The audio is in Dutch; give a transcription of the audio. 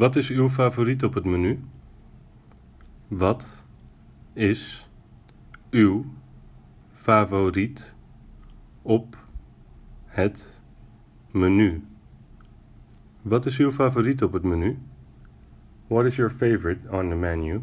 Wat is uw favoriet op het menu? Wat is uw favoriet op het menu? Wat is uw favoriet op het menu? What is your favorite on the menu?